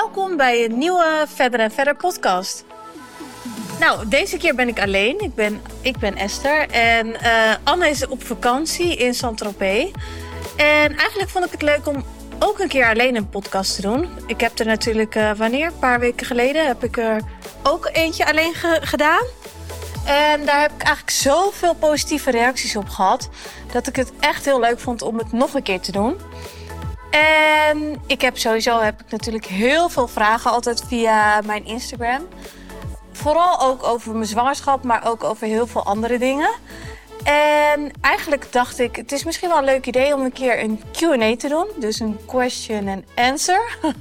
welkom bij een nieuwe Verder en Verder podcast. Nou, deze keer ben ik alleen. Ik ben, ik ben Esther en uh, Anne is op vakantie in Saint-Tropez. En eigenlijk vond ik het leuk om ook een keer alleen een podcast te doen. Ik heb er natuurlijk, uh, wanneer? Een paar weken geleden heb ik er ook eentje alleen gedaan. En daar heb ik eigenlijk zoveel positieve reacties op gehad. Dat ik het echt heel leuk vond om het nog een keer te doen. En ik heb sowieso heb ik natuurlijk heel veel vragen altijd via mijn Instagram. Vooral ook over mijn zwangerschap, maar ook over heel veel andere dingen. En eigenlijk dacht ik, het is misschien wel een leuk idee om een keer een Q&A te doen. Dus een question and answer.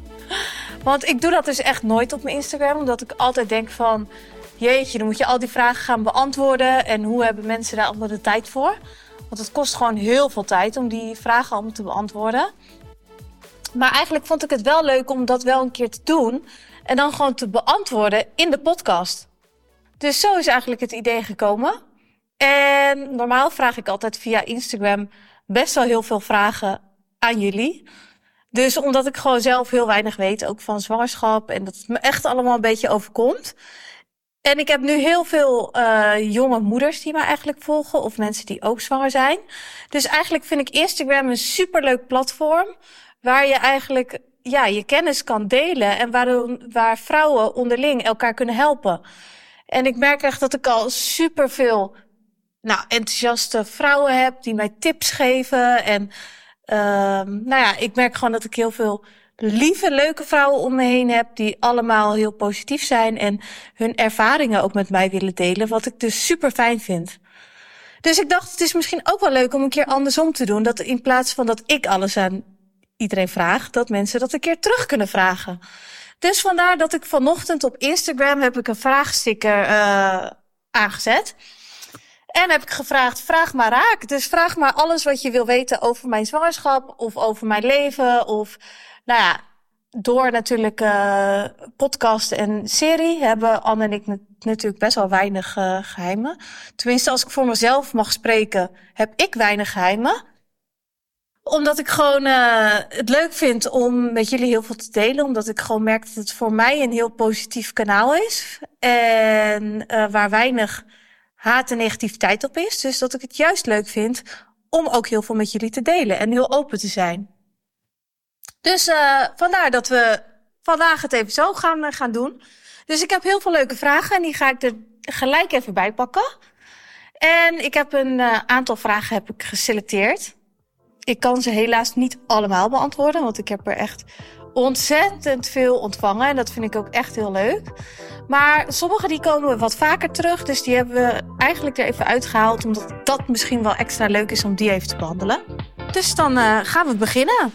Want ik doe dat dus echt nooit op mijn Instagram. Omdat ik altijd denk van, jeetje, dan moet je al die vragen gaan beantwoorden. En hoe hebben mensen daar allemaal de tijd voor? Want het kost gewoon heel veel tijd om die vragen allemaal te beantwoorden. Maar eigenlijk vond ik het wel leuk om dat wel een keer te doen. En dan gewoon te beantwoorden in de podcast. Dus zo is eigenlijk het idee gekomen. En normaal vraag ik altijd via Instagram best wel heel veel vragen aan jullie. Dus omdat ik gewoon zelf heel weinig weet, ook van zwangerschap. En dat het me echt allemaal een beetje overkomt. En ik heb nu heel veel uh, jonge moeders die mij eigenlijk volgen. Of mensen die ook zwanger zijn. Dus eigenlijk vind ik Instagram een superleuk platform. Waar je eigenlijk ja, je kennis kan delen. En waar, waar vrouwen onderling elkaar kunnen helpen. En ik merk echt dat ik al superveel nou, enthousiaste vrouwen heb die mij tips geven. En uh, nou ja, ik merk gewoon dat ik heel veel lieve, leuke vrouwen om me heen heb. Die allemaal heel positief zijn. En hun ervaringen ook met mij willen delen. Wat ik dus super fijn vind. Dus ik dacht, het is misschien ook wel leuk om een keer andersom te doen. Dat in plaats van dat ik alles aan iedereen vraag, dat mensen dat een keer terug kunnen vragen. Dus vandaar dat ik vanochtend op Instagram heb ik een vraagsticker uh, aangezet. En heb ik gevraagd, vraag maar raak. Dus vraag maar alles wat je wil weten over mijn zwangerschap of over mijn leven. Of, nou ja, door natuurlijk uh, podcast en serie hebben Anne en ik natuurlijk best wel weinig uh, geheimen. Tenminste, als ik voor mezelf mag spreken, heb ik weinig geheimen omdat ik gewoon uh, het leuk vind om met jullie heel veel te delen. Omdat ik gewoon merk dat het voor mij een heel positief kanaal is. En uh, waar weinig haat en negativiteit op is. Dus dat ik het juist leuk vind om ook heel veel met jullie te delen en heel open te zijn. Dus uh, vandaar dat we vandaag het even zo gaan, gaan doen. Dus ik heb heel veel leuke vragen en die ga ik er gelijk even bij pakken. En ik heb een aantal vragen heb ik geselecteerd. Ik kan ze helaas niet allemaal beantwoorden, want ik heb er echt ontzettend veel ontvangen. En dat vind ik ook echt heel leuk. Maar sommige die komen wat vaker terug. Dus die hebben we eigenlijk er even uitgehaald. Omdat dat misschien wel extra leuk is om die even te behandelen. Dus dan uh, gaan we beginnen.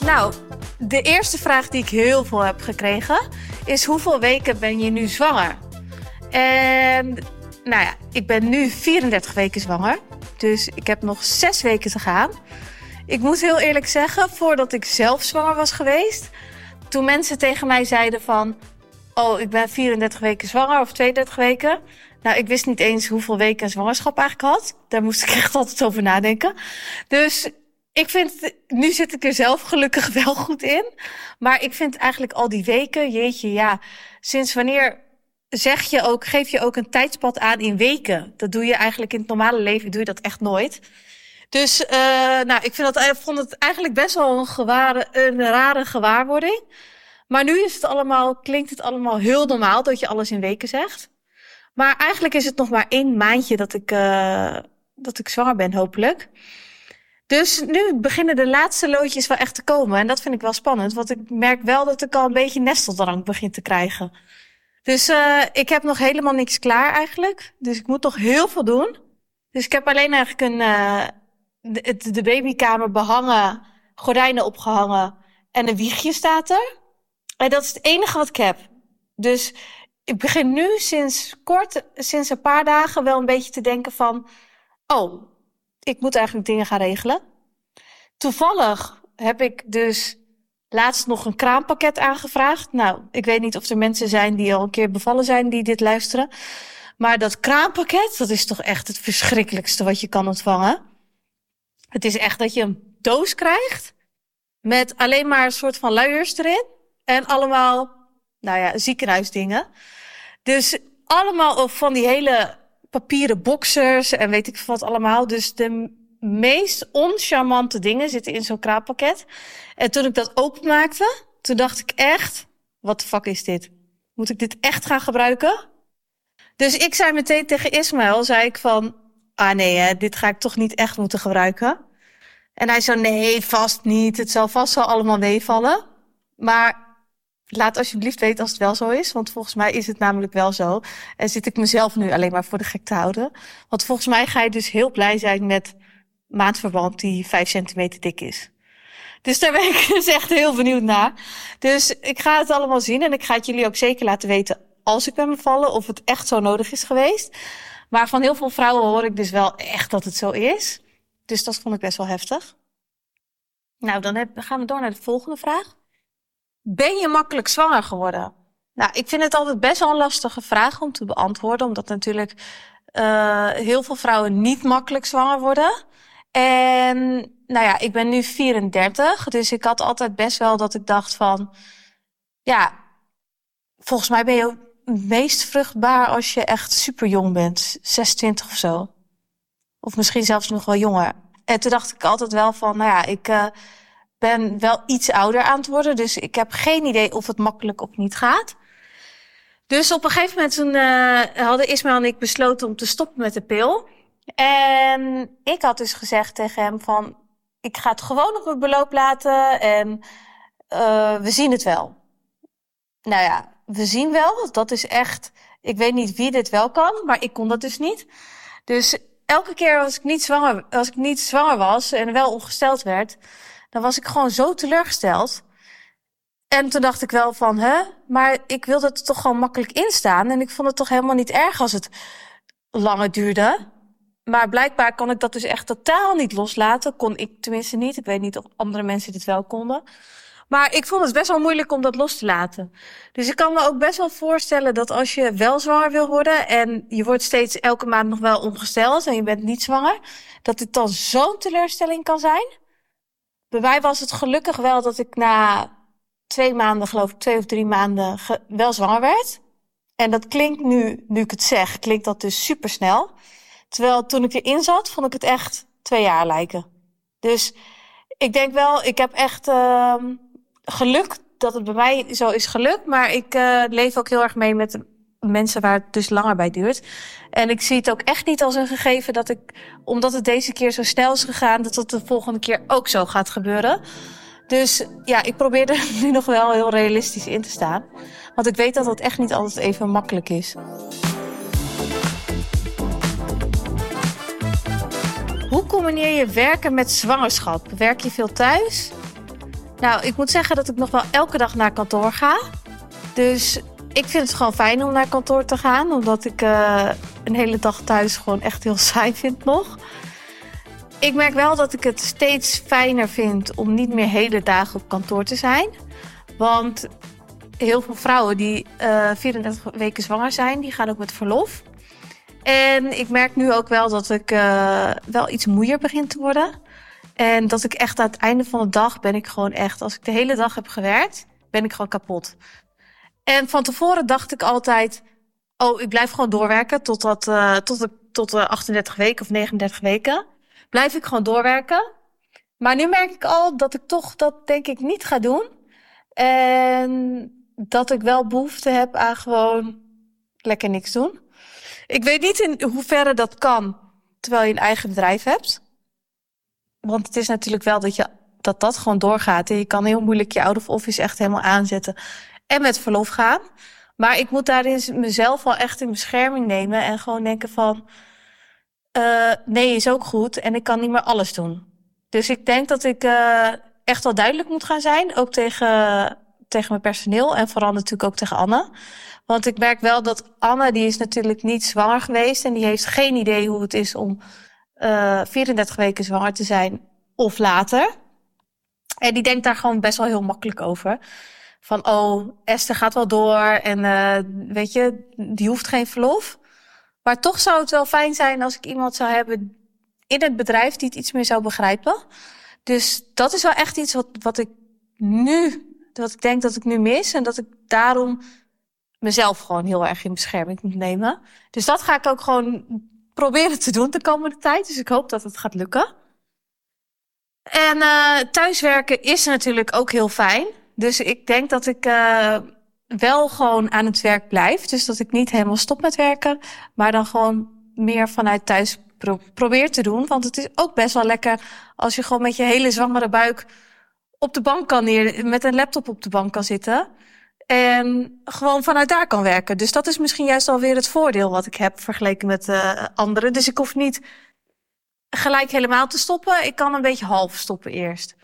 Nou, de eerste vraag die ik heel veel heb gekregen is: hoeveel weken ben je nu zwanger? En nou ja, ik ben nu 34 weken zwanger. Dus ik heb nog zes weken te gaan. Ik moet heel eerlijk zeggen, voordat ik zelf zwanger was geweest... toen mensen tegen mij zeiden van... oh, ik ben 34 weken zwanger of 32 weken... Nou, ik wist niet eens hoeveel weken zwangerschap eigenlijk had. Daar moest ik echt altijd over nadenken. Dus ik vind, nu zit ik er zelf gelukkig wel goed in. Maar ik vind eigenlijk al die weken, jeetje, ja, sinds wanneer zeg je ook, geef je ook een tijdspad aan in weken. Dat doe je eigenlijk in het normale leven, doe je dat echt nooit. Dus uh, nou, ik vind dat, vond het eigenlijk best wel een, een rare gewaarwording. Maar nu is het allemaal, klinkt het allemaal heel normaal dat je alles in weken zegt. Maar eigenlijk is het nog maar één maandje dat ik, uh, dat ik zwanger ben, hopelijk. Dus nu beginnen de laatste loodjes wel echt te komen. En dat vind ik wel spannend, want ik merk wel dat ik al een beetje nesteldrang begin te krijgen. Dus uh, ik heb nog helemaal niks klaar eigenlijk. Dus ik moet nog heel veel doen. Dus ik heb alleen eigenlijk een, uh, de, de babykamer behangen, gordijnen opgehangen en een wiegje staat er. En dat is het enige wat ik heb. Dus ik begin nu sinds kort, sinds een paar dagen wel een beetje te denken van... Oh, ik moet eigenlijk dingen gaan regelen. Toevallig heb ik dus laatst nog een kraampakket aangevraagd. Nou, ik weet niet of er mensen zijn die al een keer bevallen zijn die dit luisteren. Maar dat kraampakket, dat is toch echt het verschrikkelijkste wat je kan ontvangen. Het is echt dat je een doos krijgt met alleen maar een soort van luiers erin. En allemaal, nou ja, ziekenhuisdingen. Dus allemaal van die hele papieren boxers en weet ik wat allemaal. Dus de meest oncharmante dingen zitten in zo'n kraappakket. En toen ik dat openmaakte, toen dacht ik echt, wat de fuck is dit? Moet ik dit echt gaan gebruiken? Dus ik zei meteen tegen Ismaël, zei ik van, ah nee, hè, dit ga ik toch niet echt moeten gebruiken. En hij zei, nee, vast niet. Het zal vast wel allemaal meevallen. Maar laat alsjeblieft weten als het wel zo is. Want volgens mij is het namelijk wel zo. En zit ik mezelf nu alleen maar voor de gek te houden. Want volgens mij ga je dus heel blij zijn met maandverband die 5 centimeter dik is. Dus daar ben ik dus echt heel benieuwd naar. Dus ik ga het allemaal zien en ik ga het jullie ook zeker laten weten als ik ben bevallen of het echt zo nodig is geweest. Maar van heel veel vrouwen hoor ik dus wel echt dat het zo is. Dus dat vond ik best wel heftig. Nou, dan gaan we door naar de volgende vraag. Ben je makkelijk zwanger geworden? Nou, ik vind het altijd best wel een lastige vraag om te beantwoorden, omdat natuurlijk uh, heel veel vrouwen niet makkelijk zwanger worden. En nou ja, ik ben nu 34, dus ik had altijd best wel dat ik dacht van, ja, volgens mij ben je meest vruchtbaar als je echt super jong bent, 26 of zo. Of misschien zelfs nog wel jonger. En toen dacht ik altijd wel van, nou ja, ik uh, ben wel iets ouder aan het worden. Dus ik heb geen idee of het makkelijk of niet gaat. Dus op een gegeven moment toen, uh, hadden Ismael en ik besloten om te stoppen met de pil. En ik had dus gezegd tegen hem van, ik ga het gewoon op mijn beloop laten en uh, we zien het wel. Nou ja, we zien wel. Dat is echt, ik weet niet wie dit wel kan, maar ik kon dat dus niet. Dus elke keer als ik niet zwanger, als ik niet zwanger was en wel ongesteld werd, dan was ik gewoon zo teleurgesteld. En toen dacht ik wel van, hè, maar ik wilde het toch gewoon makkelijk instaan. En ik vond het toch helemaal niet erg als het langer duurde. Maar blijkbaar kon ik dat dus echt totaal niet loslaten. Kon ik tenminste niet. Ik weet niet of andere mensen dit wel konden. Maar ik vond het best wel moeilijk om dat los te laten. Dus ik kan me ook best wel voorstellen dat als je wel zwanger wil worden en je wordt steeds elke maand nog wel omgesteld en je bent niet zwanger, dat het dan zo'n teleurstelling kan zijn. Bij mij was het gelukkig wel dat ik na twee maanden, geloof ik, twee of drie maanden wel zwanger werd. En dat klinkt nu, nu ik het zeg, klinkt dat dus super snel. Terwijl toen ik erin zat, vond ik het echt twee jaar lijken. Dus ik denk wel, ik heb echt uh, geluk dat het bij mij zo is gelukt. Maar ik uh, leef ook heel erg mee met mensen waar het dus langer bij duurt. En ik zie het ook echt niet als een gegeven dat ik, omdat het deze keer zo snel is gegaan, dat het de volgende keer ook zo gaat gebeuren. Dus ja, ik probeer er nu nog wel heel realistisch in te staan. Want ik weet dat het echt niet altijd even makkelijk is. Hoe combineer je werken met zwangerschap? Werk je veel thuis? Nou, ik moet zeggen dat ik nog wel elke dag naar kantoor ga. Dus ik vind het gewoon fijn om naar kantoor te gaan, omdat ik uh, een hele dag thuis gewoon echt heel saai vind nog. Ik merk wel dat ik het steeds fijner vind om niet meer hele dagen op kantoor te zijn. Want heel veel vrouwen die uh, eh, 34 weken zwanger zijn, die gaan ook met verlof. En ik merk nu ook wel dat ik uh, wel iets moeier begin te worden. En dat ik echt aan het einde van de dag ben ik gewoon echt, als ik de hele dag heb gewerkt, ben ik gewoon kapot. En van tevoren dacht ik altijd, oh, ik blijf gewoon doorwerken totdat, uh, tot, de, tot de 38 weken of 39 weken. Blijf ik gewoon doorwerken. Maar nu merk ik al dat ik toch dat denk ik niet ga doen. En dat ik wel behoefte heb aan gewoon lekker niks doen. Ik weet niet in hoeverre dat kan terwijl je een eigen bedrijf hebt. Want het is natuurlijk wel dat je, dat, dat gewoon doorgaat. En je kan heel moeilijk je out of office echt helemaal aanzetten. En met verlof gaan. Maar ik moet daarin mezelf wel echt in bescherming nemen. En gewoon denken van... Uh, nee is ook goed. En ik kan niet meer alles doen. Dus ik denk dat ik uh, echt wel duidelijk moet gaan zijn. Ook tegen, tegen mijn personeel. En vooral natuurlijk ook tegen Anne. Want ik merk wel dat Anne, die is natuurlijk niet zwanger geweest. En die heeft geen idee hoe het is om uh, 34 weken zwanger te zijn of later. En die denkt daar gewoon best wel heel makkelijk over. Van, oh, Esther gaat wel door en uh, weet je, die hoeft geen verlof. Maar toch zou het wel fijn zijn als ik iemand zou hebben in het bedrijf die het iets meer zou begrijpen. Dus dat is wel echt iets wat, wat ik nu, dat ik denk dat ik nu mis. En dat ik daarom mezelf gewoon heel erg in bescherming moet nemen. Dus dat ga ik ook gewoon proberen te doen de komende tijd. Dus ik hoop dat het gaat lukken. En uh, thuiswerken is natuurlijk ook heel fijn. Dus ik denk dat ik uh, wel gewoon aan het werk blijf. Dus dat ik niet helemaal stop met werken. Maar dan gewoon meer vanuit thuis pro probeer te doen. Want het is ook best wel lekker als je gewoon met je hele zwangere buik op de bank kan neer, met een laptop op de bank kan zitten. En gewoon vanuit daar kan werken. Dus dat is misschien juist alweer het voordeel wat ik heb vergeleken met uh, anderen. Dus ik hoef niet gelijk helemaal te stoppen. Ik kan een beetje half stoppen eerst.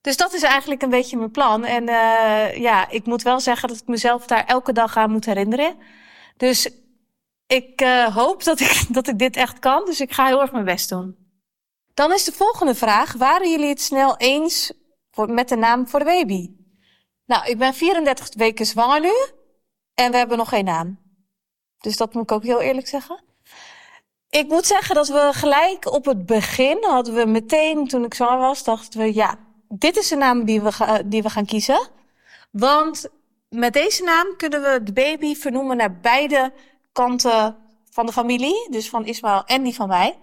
Dus dat is eigenlijk een beetje mijn plan. En uh, ja, ik moet wel zeggen dat ik mezelf daar elke dag aan moet herinneren. Dus ik uh, hoop dat ik, dat ik dit echt kan. Dus ik ga heel erg mijn best doen. Dan is de volgende vraag. Waren jullie het snel eens met de naam voor de baby? Nou, ik ben 34 weken zwanger nu. En we hebben nog geen naam. Dus dat moet ik ook heel eerlijk zeggen. Ik moet zeggen dat we gelijk op het begin hadden we meteen, toen ik zwanger was, dachten we, ja, dit is de naam die we, die we gaan kiezen. Want met deze naam kunnen we de baby vernoemen naar beide kanten van de familie. Dus van Ismaël en die van mij.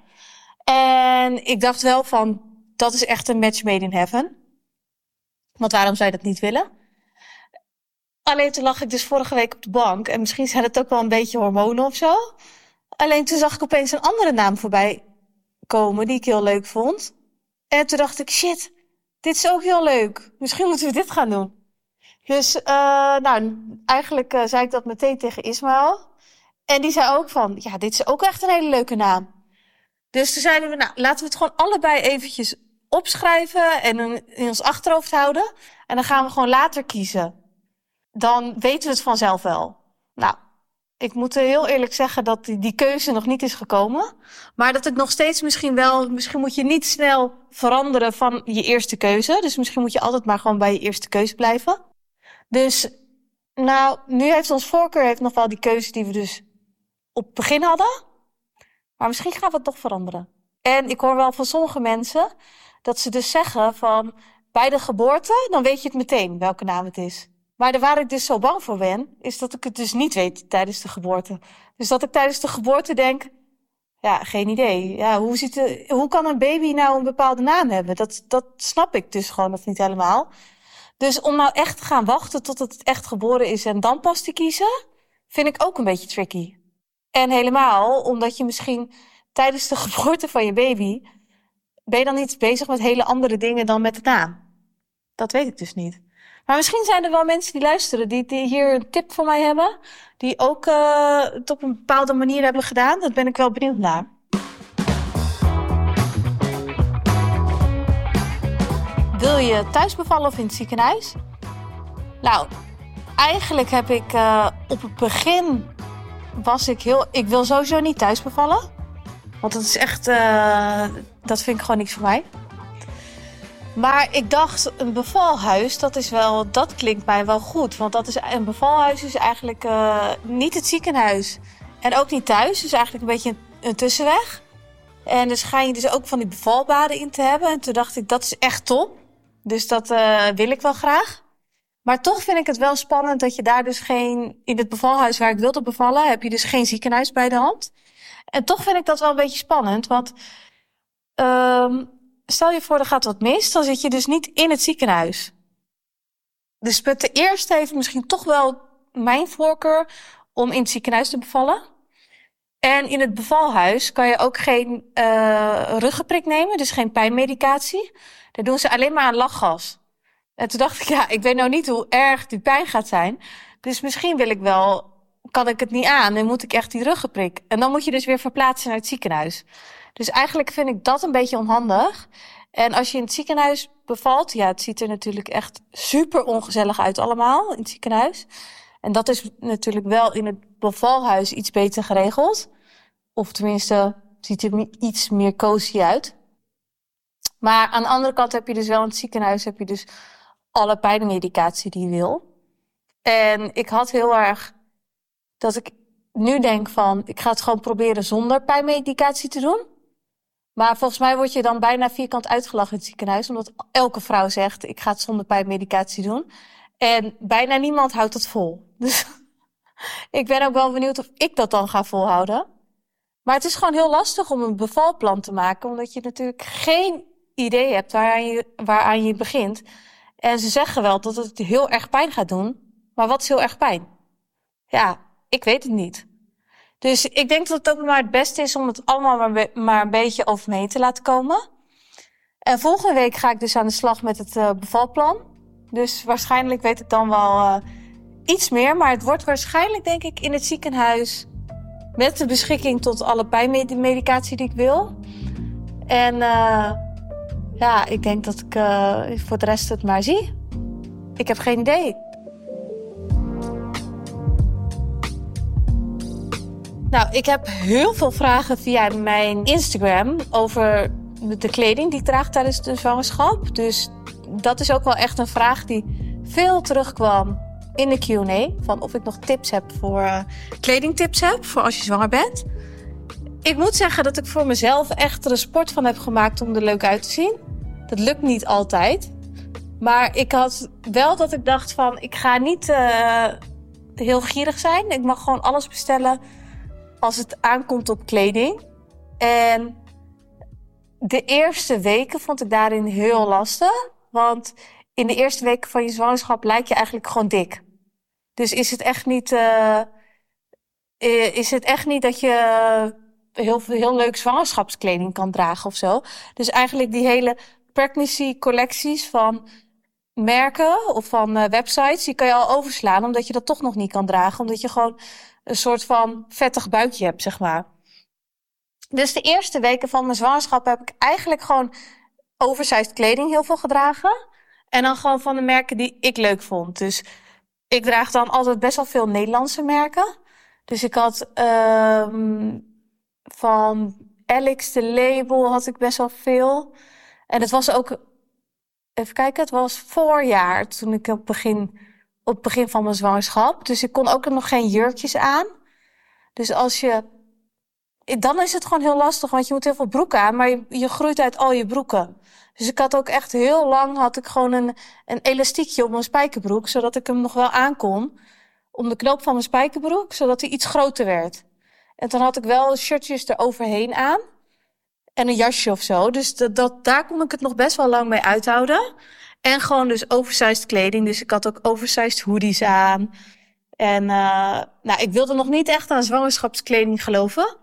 En ik dacht wel van, dat is echt een match made in heaven. Want waarom zou je dat niet willen? Alleen toen lag ik dus vorige week op de bank. En misschien zijn het ook wel een beetje hormonen of zo. Alleen toen zag ik opeens een andere naam voorbij komen die ik heel leuk vond. En toen dacht ik, shit, dit is ook heel leuk. Misschien moeten we dit gaan doen. Dus, uh, nou, eigenlijk uh, zei ik dat meteen tegen Ismaël. En die zei ook van, ja, dit is ook echt een hele leuke naam. Dus toen zeiden we, nou, laten we het gewoon allebei eventjes opschrijven en in ons achterhoofd houden. En dan gaan we gewoon later kiezen. Dan weten we het vanzelf wel. Nou, ik moet heel eerlijk zeggen dat die, die keuze nog niet is gekomen. Maar dat het nog steeds misschien wel, misschien moet je niet snel veranderen van je eerste keuze. Dus misschien moet je altijd maar gewoon bij je eerste keuze blijven. Dus, nou, nu heeft ons voorkeur heeft nog wel die keuze die we dus op het begin hadden. Maar misschien gaan we het toch veranderen. En ik hoor wel van sommige mensen dat ze dus zeggen van bij de geboorte, dan weet je het meteen welke naam het is. Maar waar ik dus zo bang voor ben, is dat ik het dus niet weet tijdens de geboorte. Dus dat ik tijdens de geboorte denk, ja, geen idee. Ja, hoe, ziet de, hoe kan een baby nou een bepaalde naam hebben? Dat, dat snap ik dus gewoon nog niet helemaal. Dus om nou echt te gaan wachten tot het echt geboren is en dan pas te kiezen, vind ik ook een beetje tricky. En helemaal omdat je misschien tijdens de geboorte van je baby, ben je dan niet bezig met hele andere dingen dan met de naam? Dat weet ik dus niet. Maar misschien zijn er wel mensen die luisteren, die, die hier een tip voor mij hebben. Die ook uh, het op een bepaalde manier hebben gedaan. Dat ben ik wel benieuwd naar. Wil je thuis bevallen of in het ziekenhuis? Nou, eigenlijk heb ik uh, op het begin was ik heel. Ik wil sowieso niet thuis bevallen. Want dat is echt. Uh, dat vind ik gewoon niks voor mij. Maar ik dacht, een bevalhuis, dat is wel, dat klinkt mij wel goed. Want dat is, een bevalhuis is eigenlijk uh, niet het ziekenhuis. En ook niet thuis. Dus eigenlijk een beetje een, tussenweg. En dus ga je dus ook van die bevalbaden in te hebben. En toen dacht ik, dat is echt top. Dus dat uh, wil ik wel graag. Maar toch vind ik het wel spannend dat je daar dus geen... In het bevalhuis waar ik wilde bevallen, heb je dus geen ziekenhuis bij de hand. En toch vind ik dat wel een beetje spannend. Want... Um, stel je voor, er gaat wat mis, dan zit je dus niet in het ziekenhuis. Dus de eerste heeft misschien toch wel mijn voorkeur om in het ziekenhuis te bevallen. En in het bevalhuis kan je ook geen uh, ruggenprik nemen, dus geen pijnmedicatie. Daar doen ze alleen maar aan lachgas. En toen dacht ik, ja, ik weet nou niet hoe erg die pijn gaat zijn. Dus misschien wil ik wel, kan ik het niet aan en moet ik echt die ruggenprik. En dan moet je dus weer verplaatsen naar het ziekenhuis. Dus eigenlijk vind ik dat een beetje onhandig. En als je in het ziekenhuis bevalt, ja, het ziet er natuurlijk echt super ongezellig uit allemaal in het ziekenhuis. En dat is natuurlijk wel in het bevalhuis iets beter geregeld. Of tenminste, ziet er iets meer cozy uit. Maar aan de andere kant heb je dus wel in het ziekenhuis heb je dus alle pijnmedicatie die je wil. En ik had heel erg dat ik nu denk van, ik ga het gewoon proberen zonder pijnmedicatie te doen. Maar volgens mij word je dan bijna vierkant uitgelachen in het ziekenhuis. Omdat elke vrouw zegt, ik ga het zonder pijnmedicatie doen. En bijna niemand houdt het vol. Dus ik ben ook wel benieuwd of ik dat dan ga volhouden. Maar het is gewoon heel lastig om een bevalplan te maken. Omdat je natuurlijk geen idee hebt waaraan je, waaraan je begint. En ze zeggen wel dat het heel erg pijn gaat doen. Maar wat is heel erg pijn? Ja, ik weet het niet. Dus ik denk dat het ook maar het beste is om het allemaal maar, maar een beetje over me heen te laten komen. En volgende week ga ik dus aan de slag met het uh, bevalplan. Dus waarschijnlijk weet ik dan wel uh, iets meer. Maar het wordt waarschijnlijk, denk ik, in het ziekenhuis. Met de beschikking tot alle pijnmedicatie die ik wil. En uh, ja, ik denk dat ik voor de rest het maar zie. Ik heb geen idee. Nou, ik heb heel veel vragen via mijn Instagram over de kleding die ik draag tijdens de zwangerschap. Dus dat is ook wel echt een vraag die veel terugkwam in de Q&A. Van of ik nog tips heb voor uh, kledingtips heb voor als je zwanger bent. Ik moet zeggen dat ik voor mezelf echt er een sport van heb gemaakt om er leuk uit te zien. Dat lukt niet altijd. Maar ik had wel dat ik dacht van ik ga niet uh, heel gierig zijn. Ik mag gewoon alles bestellen als het aankomt op kleding. En de eerste weken vond ik daarin heel lastig. Want in de eerste weken van je zwangerschap lijkt je eigenlijk gewoon dik. Dus is het echt niet, uh, is het echt niet dat je heel, heel leuk zwangerschapskleding kan dragen of zo. Dus eigenlijk die hele pregnancy collecties van merken of van uh, websites, die kan je al overslaan, omdat je dat toch nog niet kan dragen. Omdat je gewoon een soort van vettig buikje heb, zeg maar. Dus de eerste weken van mijn zwangerschap heb ik eigenlijk gewoon oversized kleding heel veel gedragen. En dan gewoon van de merken die ik leuk vond. Dus ik draag dan altijd best wel veel Nederlandse merken. Dus ik had um, van Alex de label had ik best wel veel. En het was ook, even kijken, het was voorjaar toen ik op begin op het begin van mijn zwangerschap. Dus ik kon ook nog geen jurkjes aan. Dus als je. Dan is het gewoon heel lastig, want je moet heel veel broeken aan, maar je, groeit uit al je broeken. Dus ik had ook echt heel lang had ik gewoon een, een elastiekje op mijn spijkerbroek, zodat ik hem nog wel aankon. Om de knoop van mijn spijkerbroek, zodat hij iets groter werd. En dan had ik wel shirtjes eroverheen aan. En een jasje of zo. Dus dat, dat, daar kon ik het nog best wel lang mee uithouden. En gewoon dus oversized kleding. Dus ik had ook oversized hoodies aan. En uh, nou, ik wilde nog niet echt aan zwangerschapskleding geloven.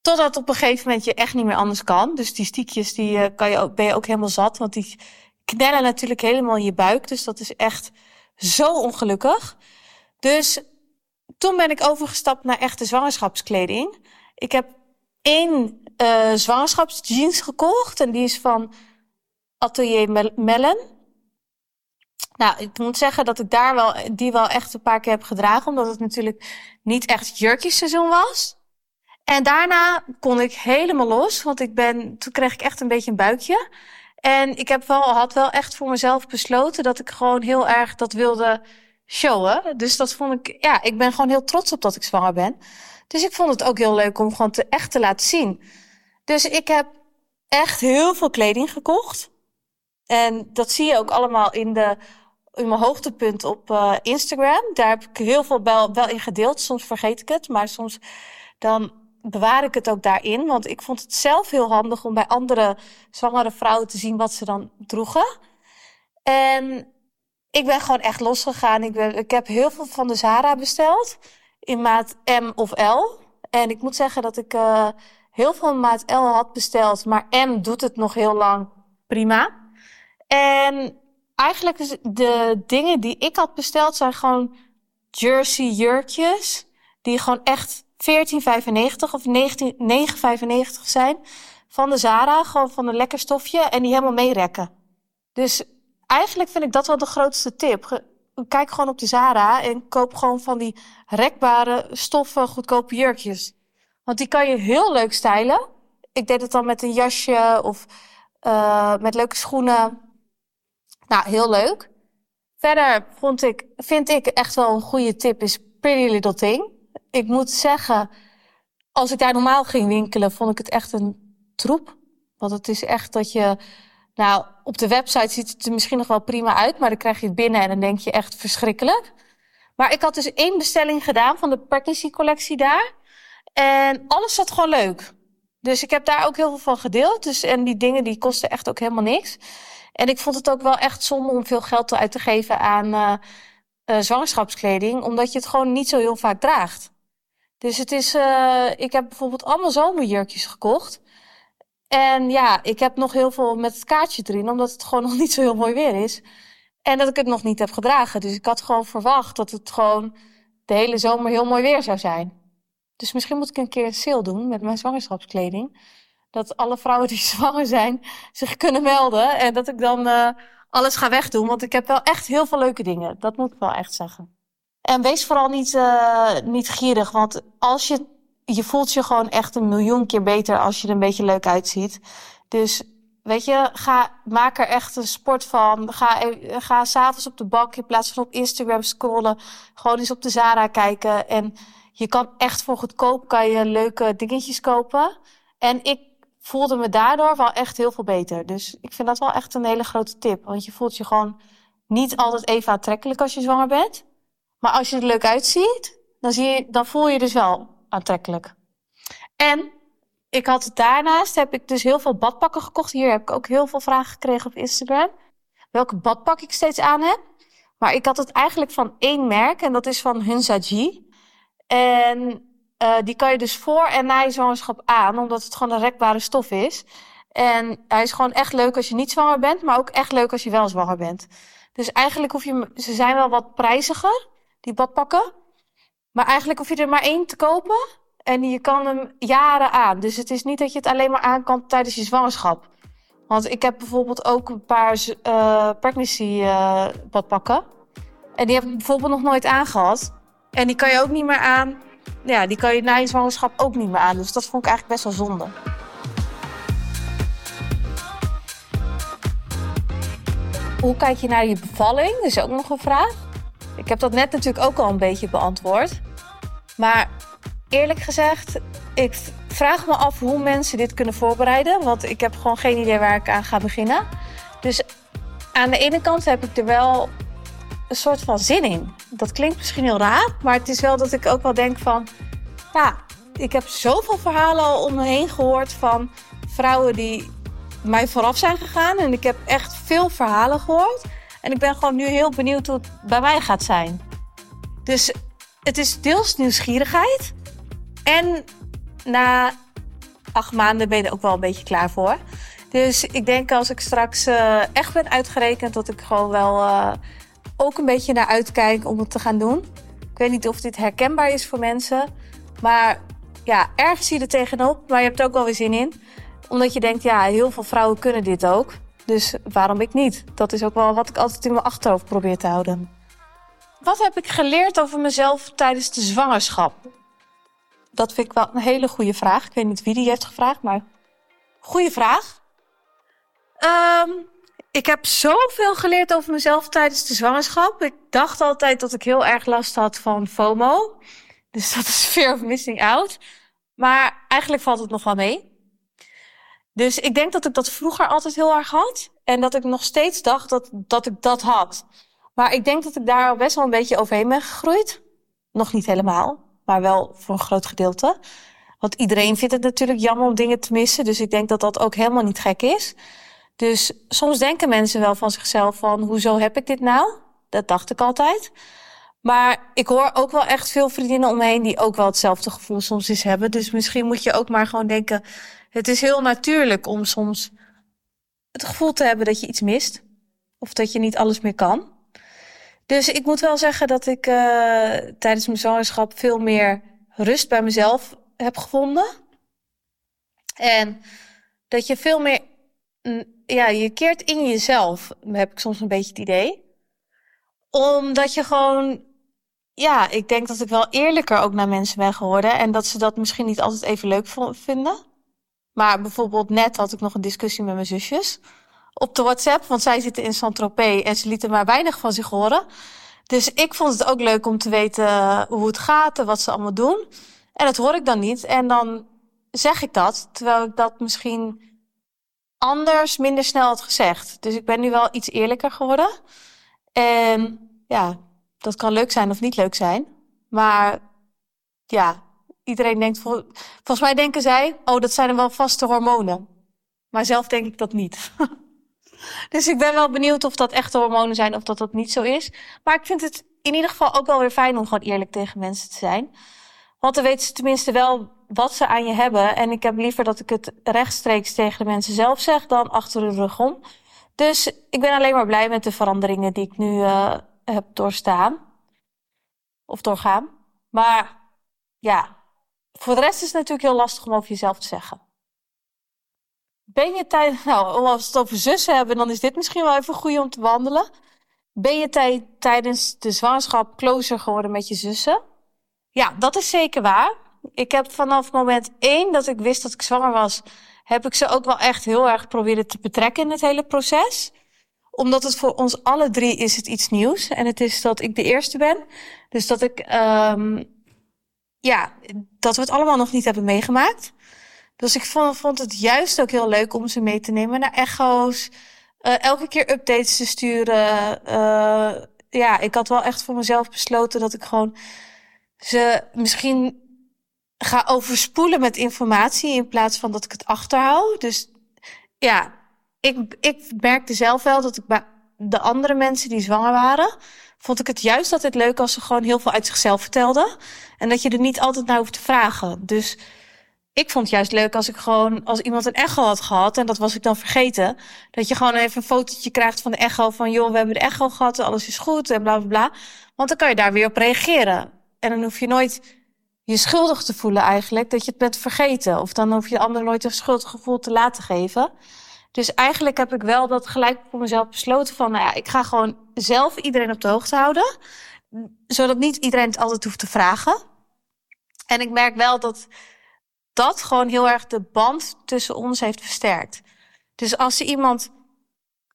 Totdat op een gegeven moment je echt niet meer anders kan. Dus die stiekjes die, uh, kan je ook, ben je ook helemaal zat. Want die knellen natuurlijk helemaal in je buik. Dus dat is echt zo ongelukkig. Dus toen ben ik overgestapt naar echte zwangerschapskleding. Ik heb één uh, zwangerschapsjeans gekocht. En die is van Atelier Mellen. Nou, ik moet zeggen dat ik daar wel, die wel echt een paar keer heb gedragen. Omdat het natuurlijk niet echt jurkjesseizoen was. En daarna kon ik helemaal los. Want ik ben, toen kreeg ik echt een beetje een buikje. En ik heb wel, had wel echt voor mezelf besloten dat ik gewoon heel erg dat wilde showen. Dus dat vond ik, ja, ik ben gewoon heel trots op dat ik zwanger ben. Dus ik vond het ook heel leuk om gewoon te, echt te laten zien. Dus ik heb echt heel veel kleding gekocht. En dat zie je ook allemaal in de in mijn hoogtepunt op uh, Instagram. Daar heb ik heel veel wel, in gedeeld. Soms vergeet ik het, maar soms dan bewaar ik het ook daarin. Want ik vond het zelf heel handig om bij andere zwangere vrouwen te zien wat ze dan droegen. En ik ben gewoon echt losgegaan. Ik, ik heb heel veel van de Zara besteld. In maat M of L. En ik moet zeggen dat ik uh, heel veel maat L had besteld. Maar M doet het nog heel lang prima. En eigenlijk de dingen die ik had besteld zijn gewoon jersey jurkjes. Die gewoon echt 14,95 of 9,95 zijn. Van de Zara, gewoon van een lekker stofje. En die helemaal meerekken. Dus eigenlijk vind ik dat wel de grootste tip. Kijk gewoon op de Zara en koop gewoon van die rekbare stoffen goedkope jurkjes. Want die kan je heel leuk stylen. Ik deed het dan met een jasje of uh, met leuke schoenen. Nou, heel leuk. Verder vond ik, vind ik echt wel een goede tip is Pretty Little Thing. Ik moet zeggen, als ik daar normaal ging winkelen, vond ik het echt een troep. Want het is echt dat je. Nou, op de website ziet het er misschien nog wel prima uit, maar dan krijg je het binnen en dan denk je echt verschrikkelijk. Maar ik had dus één bestelling gedaan van de pregnancy collectie daar. En alles zat gewoon leuk. Dus ik heb daar ook heel veel van gedeeld. Dus, en die dingen die kosten echt ook helemaal niks. En ik vond het ook wel echt zonde om veel geld uit te geven aan uh, uh, zwangerschapskleding. Omdat je het gewoon niet zo heel vaak draagt. Dus het is, uh, ik heb bijvoorbeeld allemaal zomerjurkjes gekocht. En ja, ik heb nog heel veel met het kaartje erin, omdat het gewoon nog niet zo heel mooi weer is. En dat ik het nog niet heb gedragen. Dus ik had gewoon verwacht dat het gewoon de hele zomer heel mooi weer zou zijn. Dus misschien moet ik een keer een sale doen met mijn zwangerschapskleding. Dat alle vrouwen die zwanger zijn zich kunnen melden. En dat ik dan uh, alles ga wegdoen. Want ik heb wel echt heel veel leuke dingen. Dat moet ik wel echt zeggen. En wees vooral niet, uh, niet gierig. Want als je, je voelt je gewoon echt een miljoen keer beter als je er een beetje leuk uitziet. Dus weet je, ga, maak er echt een sport van. Ga, ga s'avonds op de bank in plaats van op Instagram scrollen. Gewoon eens op de Zara kijken. En je kan echt voor goedkoop kan je leuke dingetjes kopen. En ik voelde me daardoor wel echt heel veel beter. Dus ik vind dat wel echt een hele grote tip. Want je voelt je gewoon niet altijd even aantrekkelijk als je zwanger bent. Maar als je er leuk uitziet, dan, zie je, dan voel je dus wel aantrekkelijk. En ik had daarnaast heb ik dus heel veel badpakken gekocht. Hier heb ik ook heel veel vragen gekregen op Instagram. Welke badpak ik steeds aan heb. Maar ik had het eigenlijk van één merk en dat is van Hunzaji. En uh, die kan je dus voor en na je zwangerschap aan, omdat het gewoon een rekbare stof is. En hij is gewoon echt leuk als je niet zwanger bent, maar ook echt leuk als je wel zwanger bent. Dus eigenlijk hoef je, ze zijn wel wat prijziger, die badpakken. Maar eigenlijk hoef je er maar één te kopen en je kan hem jaren aan. Dus het is niet dat je het alleen maar aan kan tijdens je zwangerschap. Want ik heb bijvoorbeeld ook een paar uh, pregnancy uh, badpakken. En die heb ik bijvoorbeeld nog nooit aangehad. En die kan je ook niet meer aan. Ja, die kan je na je zwangerschap ook niet meer aan. Dus dat vond ik eigenlijk best wel zonde. Hoe kijk je naar je bevalling? Dat is ook nog een vraag. Ik heb dat net natuurlijk ook al een beetje beantwoord. Maar eerlijk gezegd, ik vraag me af hoe mensen dit kunnen voorbereiden. Want ik heb gewoon geen idee waar ik aan ga beginnen. Dus aan de ene kant heb ik er wel een soort van zin in. Dat klinkt misschien heel raar, maar het is wel dat ik ook wel denk van... Ja, ik heb zoveel verhalen al om me heen gehoord van vrouwen die mij vooraf zijn gegaan. En ik heb echt veel verhalen gehoord. En ik ben gewoon nu heel benieuwd hoe het bij mij gaat zijn. Dus het is deels nieuwsgierigheid. En na acht maanden ben je er ook wel een beetje klaar voor. Dus ik denk als ik straks uh, echt ben uitgerekend, dat ik gewoon wel uh, ook een beetje naar uitkijk om het te gaan doen. Ik weet niet of dit herkenbaar is voor mensen. Maar ja, ergens zie je er tegenop. Maar je hebt er ook wel weer zin in. Omdat je denkt, ja, heel veel vrouwen kunnen dit ook. Dus waarom ik niet? Dat is ook wel wat ik altijd in mijn achterhoofd probeer te houden. Wat heb ik geleerd over mezelf tijdens de zwangerschap? Dat vind ik wel een hele goede vraag. Ik weet niet wie die heeft gevraagd, maar goede vraag. Um, ik heb zoveel geleerd over mezelf tijdens de zwangerschap. Ik dacht altijd dat ik heel erg last had van FOMO. Dus dat is fear of missing out. Maar eigenlijk valt het nog wel mee. Dus ik denk dat ik dat vroeger altijd heel erg had. En dat ik nog steeds dacht dat, dat ik dat had. Maar ik denk dat ik daar al best wel een beetje overheen ben gegroeid. Nog niet helemaal, maar wel voor een groot gedeelte. Want iedereen vindt het natuurlijk jammer om dingen te missen. Dus ik denk dat dat ook helemaal niet gek is. Dus soms denken mensen wel van zichzelf van, hoezo heb ik dit nou? Dat dacht ik altijd. Maar ik hoor ook wel echt veel vriendinnen om me heen die ook wel hetzelfde gevoel soms eens hebben. Dus misschien moet je ook maar gewoon denken, het is heel natuurlijk om soms het gevoel te hebben dat je iets mist. Of dat je niet alles meer kan. Dus ik moet wel zeggen dat ik uh, tijdens mijn zwangerschap veel meer rust bij mezelf heb gevonden. En dat je veel meer ja, je keert in jezelf, heb ik soms een beetje het idee. Omdat je gewoon, ja, ik denk dat ik wel eerlijker ook naar mensen ben geworden. En dat ze dat misschien niet altijd even leuk vinden. Maar bijvoorbeeld net had ik nog een discussie met mijn zusjes op de WhatsApp. Want zij zitten in Saint-Tropez en ze lieten maar weinig van zich horen. Dus ik vond het ook leuk om te weten hoe het gaat en wat ze allemaal doen. En dat hoor ik dan niet. En dan zeg ik dat, terwijl ik dat misschien anders minder snel had gezegd. Dus ik ben nu wel iets eerlijker geworden. En ja, dat kan leuk zijn of niet leuk zijn. Maar ja, iedereen denkt, volgens mij denken zij, oh, dat zijn er wel vaste hormonen. Maar zelf denk ik dat niet. dus ik ben wel benieuwd of dat echte hormonen zijn of dat dat niet zo is. Maar ik vind het in ieder geval ook wel weer fijn om gewoon eerlijk tegen mensen te zijn. Want dan weten ze tenminste wel wat ze aan je hebben. En ik heb liever dat ik het rechtstreeks tegen de mensen zelf zeg dan achter de rug om. Dus ik ben alleen maar blij met de veranderingen die ik nu uh, heb doorstaan. Of doorgaan. Maar ja, voor de rest is het natuurlijk heel lastig om over jezelf te zeggen. Ben je tijdens, nou, als we het over zussen hebben, dan is dit misschien wel even goed om te wandelen. Ben je tijdens de zwangerschap closer geworden met je zussen? Ja, dat is zeker waar. Ik heb vanaf moment één dat ik wist dat ik zwanger was, heb ik ze ook wel echt heel erg proberen te betrekken in het hele proces. Omdat het voor ons alle drie is het iets nieuws. En het is dat ik de eerste ben. Dus dat ik, um, ja, dat we het allemaal nog niet hebben meegemaakt. Dus ik vond, het juist ook heel leuk om ze mee te nemen naar echo's. Uh, elke keer updates te sturen. Uh, ja, ik had wel echt voor mezelf besloten dat ik gewoon ze misschien ga overspoelen met informatie in plaats van dat ik het achterhoud. Dus ja, ik, ik merkte zelf wel dat ik bij de andere mensen die zwanger waren, vond ik het juist altijd leuk als ze gewoon heel veel uit zichzelf vertelden. En dat je er niet altijd naar hoeft te vragen. Dus ik vond het juist leuk als ik gewoon, als iemand een echo had gehad, en dat was ik dan vergeten, dat je gewoon even een fotootje krijgt van de echo van, joh, we hebben de echo gehad, alles is goed, en bla bla bla. Want dan kan je daar weer op reageren. En dan hoef je nooit je schuldig te voelen eigenlijk, dat je het bent vergeten. Of dan hoef je de ander nooit een schuldgevoel te laten geven. Dus eigenlijk heb ik wel dat gelijk voor mezelf besloten van, nou ja, ik ga gewoon zelf iedereen op de hoogte houden. Zodat niet iedereen het altijd hoeft te vragen. En ik merk wel dat dat gewoon heel erg de band tussen ons heeft versterkt. Dus als er iemand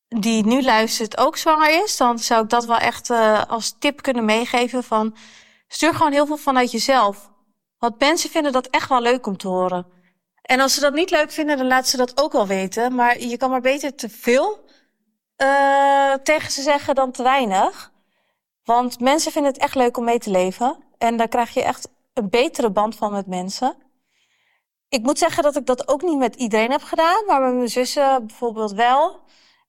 die nu luistert ook zwanger is, dan zou ik dat wel echt uh, als tip kunnen meegeven van stuur gewoon heel veel vanuit jezelf. Want mensen vinden dat echt wel leuk om te horen. En als ze dat niet leuk vinden, dan laten ze dat ook wel weten. Maar je kan maar beter te veel uh, tegen ze zeggen dan te weinig. Want mensen vinden het echt leuk om mee te leven. En daar krijg je echt een betere band van met mensen. Ik moet zeggen dat ik dat ook niet met iedereen heb gedaan, maar met mijn zussen bijvoorbeeld wel.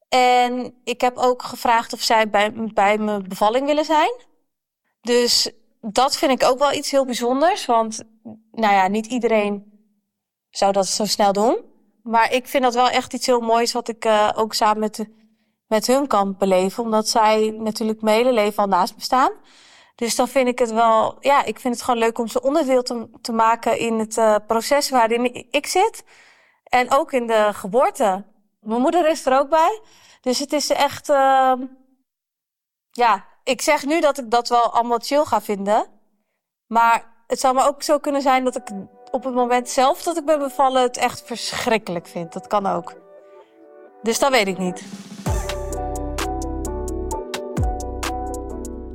En ik heb ook gevraagd of zij bij, bij mijn bevalling willen zijn. Dus dat vind ik ook wel iets heel bijzonders. Want nou ja, niet iedereen zou dat zo snel doen. Maar ik vind dat wel echt iets heel moois wat ik uh, ook samen met, met hun kan beleven. Omdat zij natuurlijk mijn hele leven al naast me staan. Dus dan vind ik het wel, ja, ik vind het gewoon leuk om ze onderdeel te, te maken in het uh, proces waarin ik zit. En ook in de geboorte. Mijn moeder is er ook bij. Dus het is echt, uh, ja, ik zeg nu dat ik dat wel allemaal chill ga vinden. Maar het zou maar ook zo kunnen zijn dat ik op het moment zelf dat ik ben bevallen het echt verschrikkelijk vind. Dat kan ook. Dus dat weet ik niet.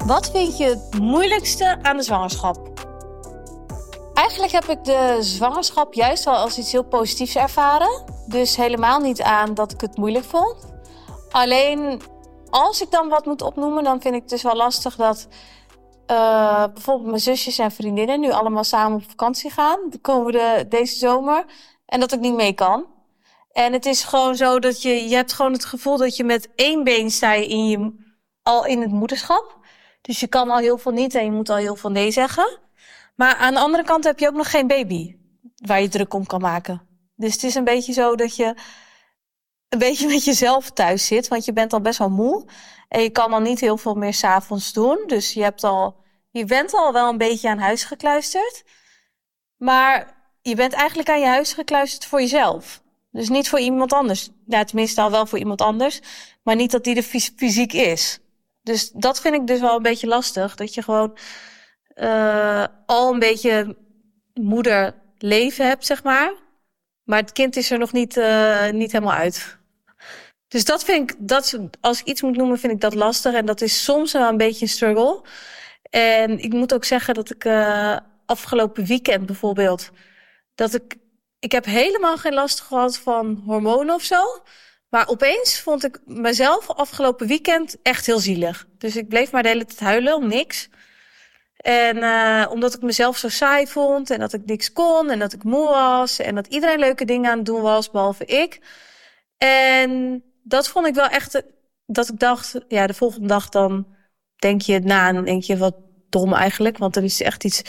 Wat vind je het moeilijkste aan de zwangerschap? Eigenlijk heb ik de zwangerschap juist wel als iets heel positiefs ervaren. Dus helemaal niet aan dat ik het moeilijk vond. Alleen als ik dan wat moet opnoemen, dan vind ik het dus wel lastig dat uh, bijvoorbeeld mijn zusjes en vriendinnen nu allemaal samen op vakantie gaan. De komende, deze zomer. En dat ik niet mee kan. En het is gewoon zo dat je, je hebt gewoon het gevoel dat je met één been sta in je al in het moederschap. Dus je kan al heel veel niet en je moet al heel veel nee zeggen. Maar aan de andere kant heb je ook nog geen baby waar je druk om kan maken. Dus het is een beetje zo dat je een beetje met jezelf thuis zit, want je bent al best wel moe. En je kan al niet heel veel meer s'avonds doen. Dus je, hebt al, je bent al wel een beetje aan huis gekluisterd. Maar je bent eigenlijk aan je huis gekluisterd voor jezelf. Dus niet voor iemand anders. Ja, tenminste al wel voor iemand anders. Maar niet dat die er fysiek is. Dus dat vind ik dus wel een beetje lastig. Dat je gewoon uh, al een beetje moederleven hebt, zeg maar. Maar het kind is er nog niet, uh, niet helemaal uit. Dus dat vind ik, dat, als ik iets moet noemen, vind ik dat lastig. En dat is soms wel een beetje een struggle. En ik moet ook zeggen dat ik uh, afgelopen weekend bijvoorbeeld, dat ik ik heb helemaal geen last gehad van hormonen of zo. Maar opeens vond ik mezelf afgelopen weekend echt heel zielig. Dus ik bleef maar de hele tijd huilen om niks. En uh, omdat ik mezelf zo saai vond en dat ik niks kon en dat ik moe was en dat iedereen leuke dingen aan het doen was, behalve ik. En dat vond ik wel echt, dat ik dacht, ja, de volgende dag dan denk je het na en dan denk je wat dom eigenlijk. Want er is echt iets,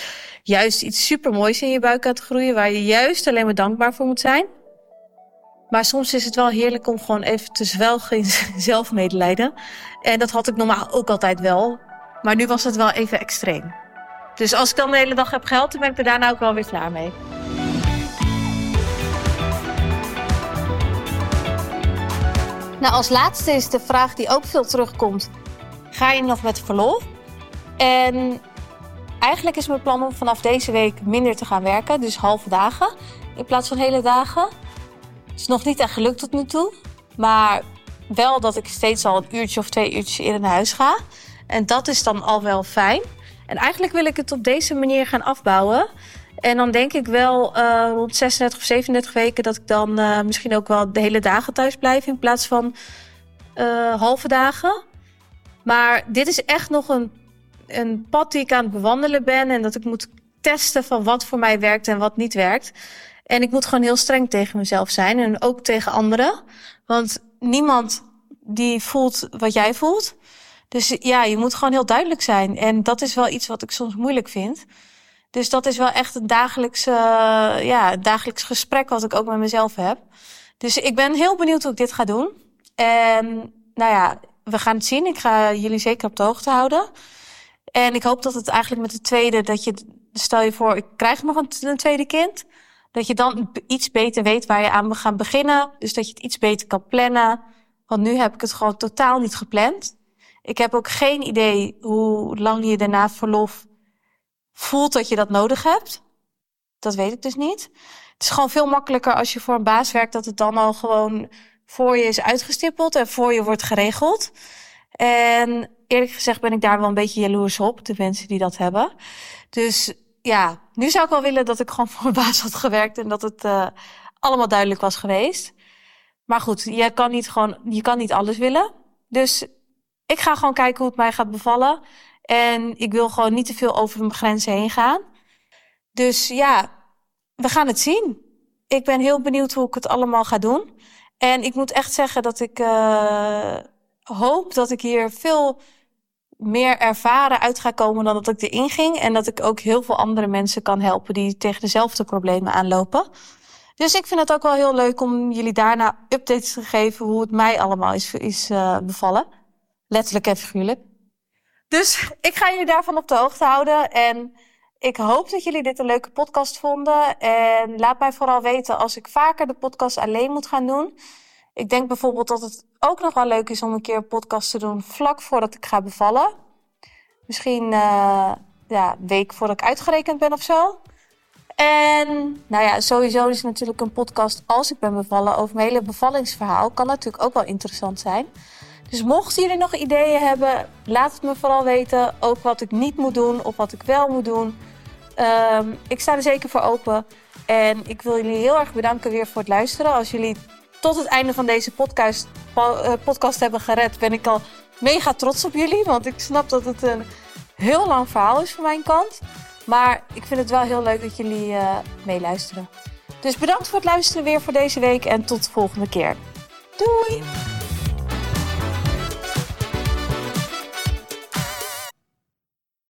juist iets supermoois in je buik aan het groeien waar je juist alleen maar dankbaar voor moet zijn. Maar soms is het wel heerlijk om gewoon even te zwelgen in zelfmedelijden. En dat had ik normaal ook altijd wel. Maar nu was het wel even extreem. Dus als ik dan de hele dag heb geld, dan ben ik er daarna ook wel weer klaar mee. Nou, als laatste is de vraag die ook veel terugkomt. Ga je nog met verlof? En eigenlijk is mijn plan om vanaf deze week minder te gaan werken. Dus halve dagen in plaats van hele dagen. Het is nog niet echt gelukt tot nu toe. Maar wel dat ik steeds al een uurtje of twee uurtjes in huis ga. En dat is dan al wel fijn. En eigenlijk wil ik het op deze manier gaan afbouwen. En dan denk ik wel uh, rond 36 of 37 weken dat ik dan uh, misschien ook wel de hele dagen thuis blijf in plaats van uh, halve dagen. Maar dit is echt nog een, een pad die ik aan het bewandelen ben en dat ik moet testen van wat voor mij werkt en wat niet werkt. En ik moet gewoon heel streng tegen mezelf zijn en ook tegen anderen. Want niemand die voelt wat jij voelt. Dus ja, je moet gewoon heel duidelijk zijn. En dat is wel iets wat ik soms moeilijk vind. Dus dat is wel echt een dagelijks, uh, ja, dagelijks gesprek wat ik ook met mezelf heb. Dus ik ben heel benieuwd hoe ik dit ga doen. En nou ja, we gaan het zien. Ik ga jullie zeker op de hoogte houden. En ik hoop dat het eigenlijk met de tweede, dat je, stel je voor, ik krijg nog een, een tweede kind. Dat je dan iets beter weet waar je aan gaat beginnen. Dus dat je het iets beter kan plannen. Want nu heb ik het gewoon totaal niet gepland. Ik heb ook geen idee hoe lang je daarna verlof voelt dat je dat nodig hebt. Dat weet ik dus niet. Het is gewoon veel makkelijker als je voor een baas werkt, dat het dan al gewoon voor je is uitgestippeld en voor je wordt geregeld. En eerlijk gezegd ben ik daar wel een beetje jaloers op, de mensen die dat hebben. Dus ja, nu zou ik wel willen dat ik gewoon voor een baas had gewerkt en dat het uh, allemaal duidelijk was geweest. Maar goed, je kan niet gewoon, je kan niet alles willen. Dus ik ga gewoon kijken hoe het mij gaat bevallen. En ik wil gewoon niet te veel over mijn grenzen heen gaan. Dus ja, we gaan het zien. Ik ben heel benieuwd hoe ik het allemaal ga doen. En ik moet echt zeggen dat ik uh, hoop dat ik hier veel meer ervaren uit ga komen dan dat ik erin ging. En dat ik ook heel veel andere mensen kan helpen die tegen dezelfde problemen aanlopen. Dus ik vind het ook wel heel leuk om jullie daarna updates te geven hoe het mij allemaal is, is uh, bevallen. Letterlijk en figuurlijk. Dus ik ga jullie daarvan op de hoogte houden. En ik hoop dat jullie dit een leuke podcast vonden. En laat mij vooral weten als ik vaker de podcast alleen moet gaan doen. Ik denk bijvoorbeeld dat het ook nog wel leuk is om een keer een podcast te doen vlak voordat ik ga bevallen. Misschien uh, ja, een week voordat ik uitgerekend ben of zo. En nou ja, sowieso is natuurlijk een podcast als ik ben bevallen over mijn hele bevallingsverhaal. Kan natuurlijk ook wel interessant zijn. Dus mochten jullie nog ideeën hebben, laat het me vooral weten. Ook wat ik niet moet doen of wat ik wel moet doen. Um, ik sta er zeker voor open. En ik wil jullie heel erg bedanken weer voor het luisteren. Als jullie tot het einde van deze podcast, eh, podcast hebben gered, ben ik al mega trots op jullie. Want ik snap dat het een heel lang verhaal is van mijn kant. Maar ik vind het wel heel leuk dat jullie uh, meeluisteren. Dus bedankt voor het luisteren weer voor deze week en tot de volgende keer. Doei!